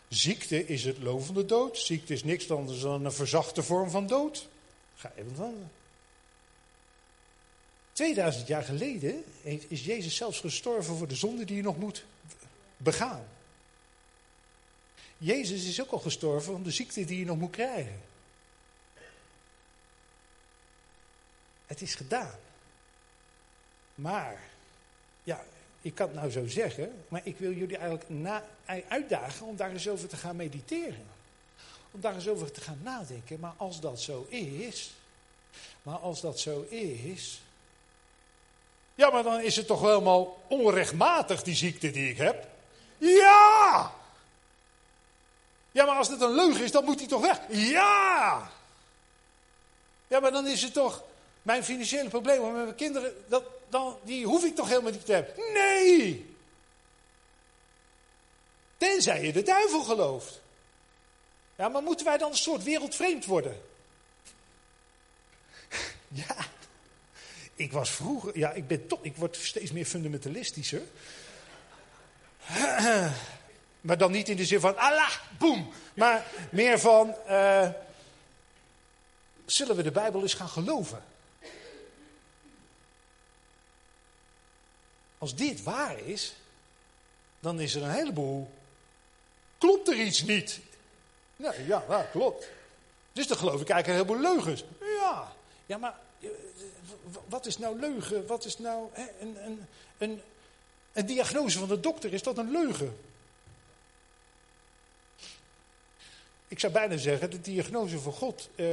Ziekte is het loon van de dood. Ziekte is niks anders dan een verzachte vorm van dood. Ga even van. 2000 jaar geleden is Jezus zelfs gestorven voor de zonde die je nog moet begaan. Jezus is ook al gestorven om de ziekte die je nog moet krijgen. Het is gedaan. Maar, ja, ik kan het nou zo zeggen, maar ik wil jullie eigenlijk na, uitdagen om daar eens over te gaan mediteren. Om daar eens over te gaan nadenken. Maar als dat zo is, maar als dat zo is, ja, maar dan is het toch helemaal onrechtmatig, die ziekte die ik heb. Ja! Ja, maar als het een leugen is, dan moet hij toch weg. Ja! Ja, maar dan is het toch mijn financiële problemen met mijn kinderen, dat, dan, die hoef ik toch helemaal niet te hebben. Nee! Tenzij je de duivel gelooft. Ja, maar moeten wij dan een soort wereldvreemd worden? ja. Ik was vroeger, ja, ik ben toch, ik word steeds meer fundamentalistischer. Maar dan niet in de zin van Allah, boem. Maar meer van, eh, zullen we de Bijbel eens gaan geloven? Als dit waar is, dan is er een heleboel. Klopt er iets niet? Nou, ja, ja klopt. Dus dan geloof ik eigenlijk een heleboel leugens. Ja, ja maar eh, wat is nou leugen? Wat is nou hè, een, een, een, een diagnose van de dokter? Is dat een leugen? Ik zou bijna zeggen, de diagnose van God, uh,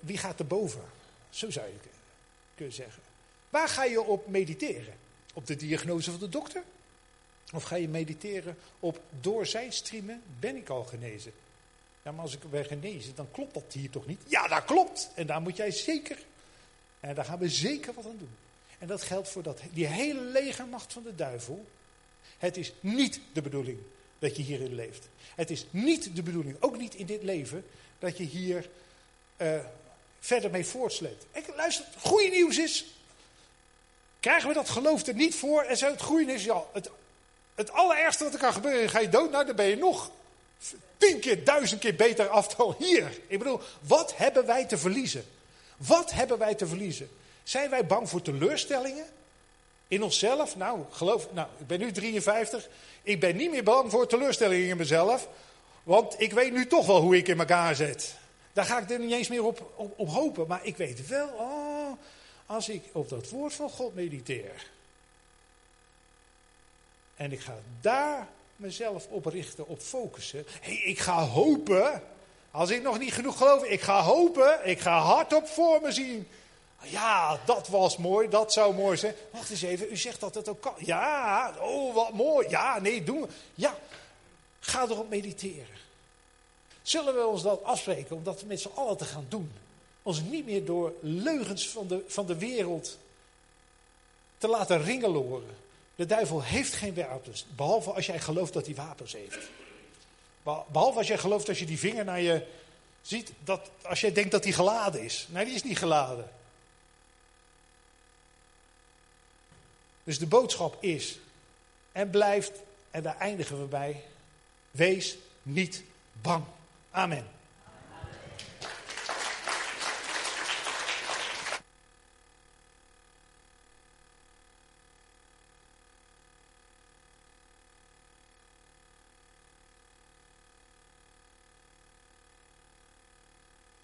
wie gaat er boven? Zo zou je kunnen zeggen. Waar ga je op mediteren? Op de diagnose van de dokter? Of ga je mediteren op door zijn streamen ben ik al genezen? Ja, maar als ik ben genezen, dan klopt dat hier toch niet? Ja, dat klopt. En daar moet jij zeker, en daar gaan we zeker wat aan doen. En dat geldt voor dat, die hele legermacht van de duivel. Het is niet de bedoeling dat je hierin leeft. Het is niet de bedoeling, ook niet in dit leven, dat je hier uh, verder mee voortsleept. Ik, luister, het goede nieuws is, krijgen we dat geloof er niet voor en zo het goede is, ja, het, het allerergste wat er kan gebeuren, ga je dood, nou dan ben je nog tien keer, duizend keer beter af dan hier. Ik bedoel, wat hebben wij te verliezen? Wat hebben wij te verliezen? Zijn wij bang voor teleurstellingen? In onszelf? Nou, geloof, nou, ik ben nu 53. Ik ben niet meer bang voor teleurstellingen in mezelf. Want ik weet nu toch wel hoe ik in elkaar zit. Daar ga ik er niet eens meer op, op, op hopen. Maar ik weet wel, oh, als ik op dat woord van God mediteer. En ik ga daar mezelf op richten, op focussen. Hey, ik ga hopen. Als ik nog niet genoeg geloof, ik ga hopen. Ik ga hardop voor me zien. Ja, dat was mooi, dat zou mooi zijn. Wacht eens even, u zegt dat het ook kan. Ja, oh wat mooi. Ja, nee, doen we. Ja, ga erop mediteren. Zullen we ons dat afspreken om dat met z'n allen te gaan doen? Ons niet meer door leugens van de, van de wereld te laten ringeloren. De duivel heeft geen wapens, behalve als jij gelooft dat hij wapens heeft. Behalve als jij gelooft als je die vinger naar je ziet, dat, als jij denkt dat hij geladen is. Nee, die is niet geladen. Dus de boodschap is en blijft, en daar eindigen we bij, wees niet bang. Amen.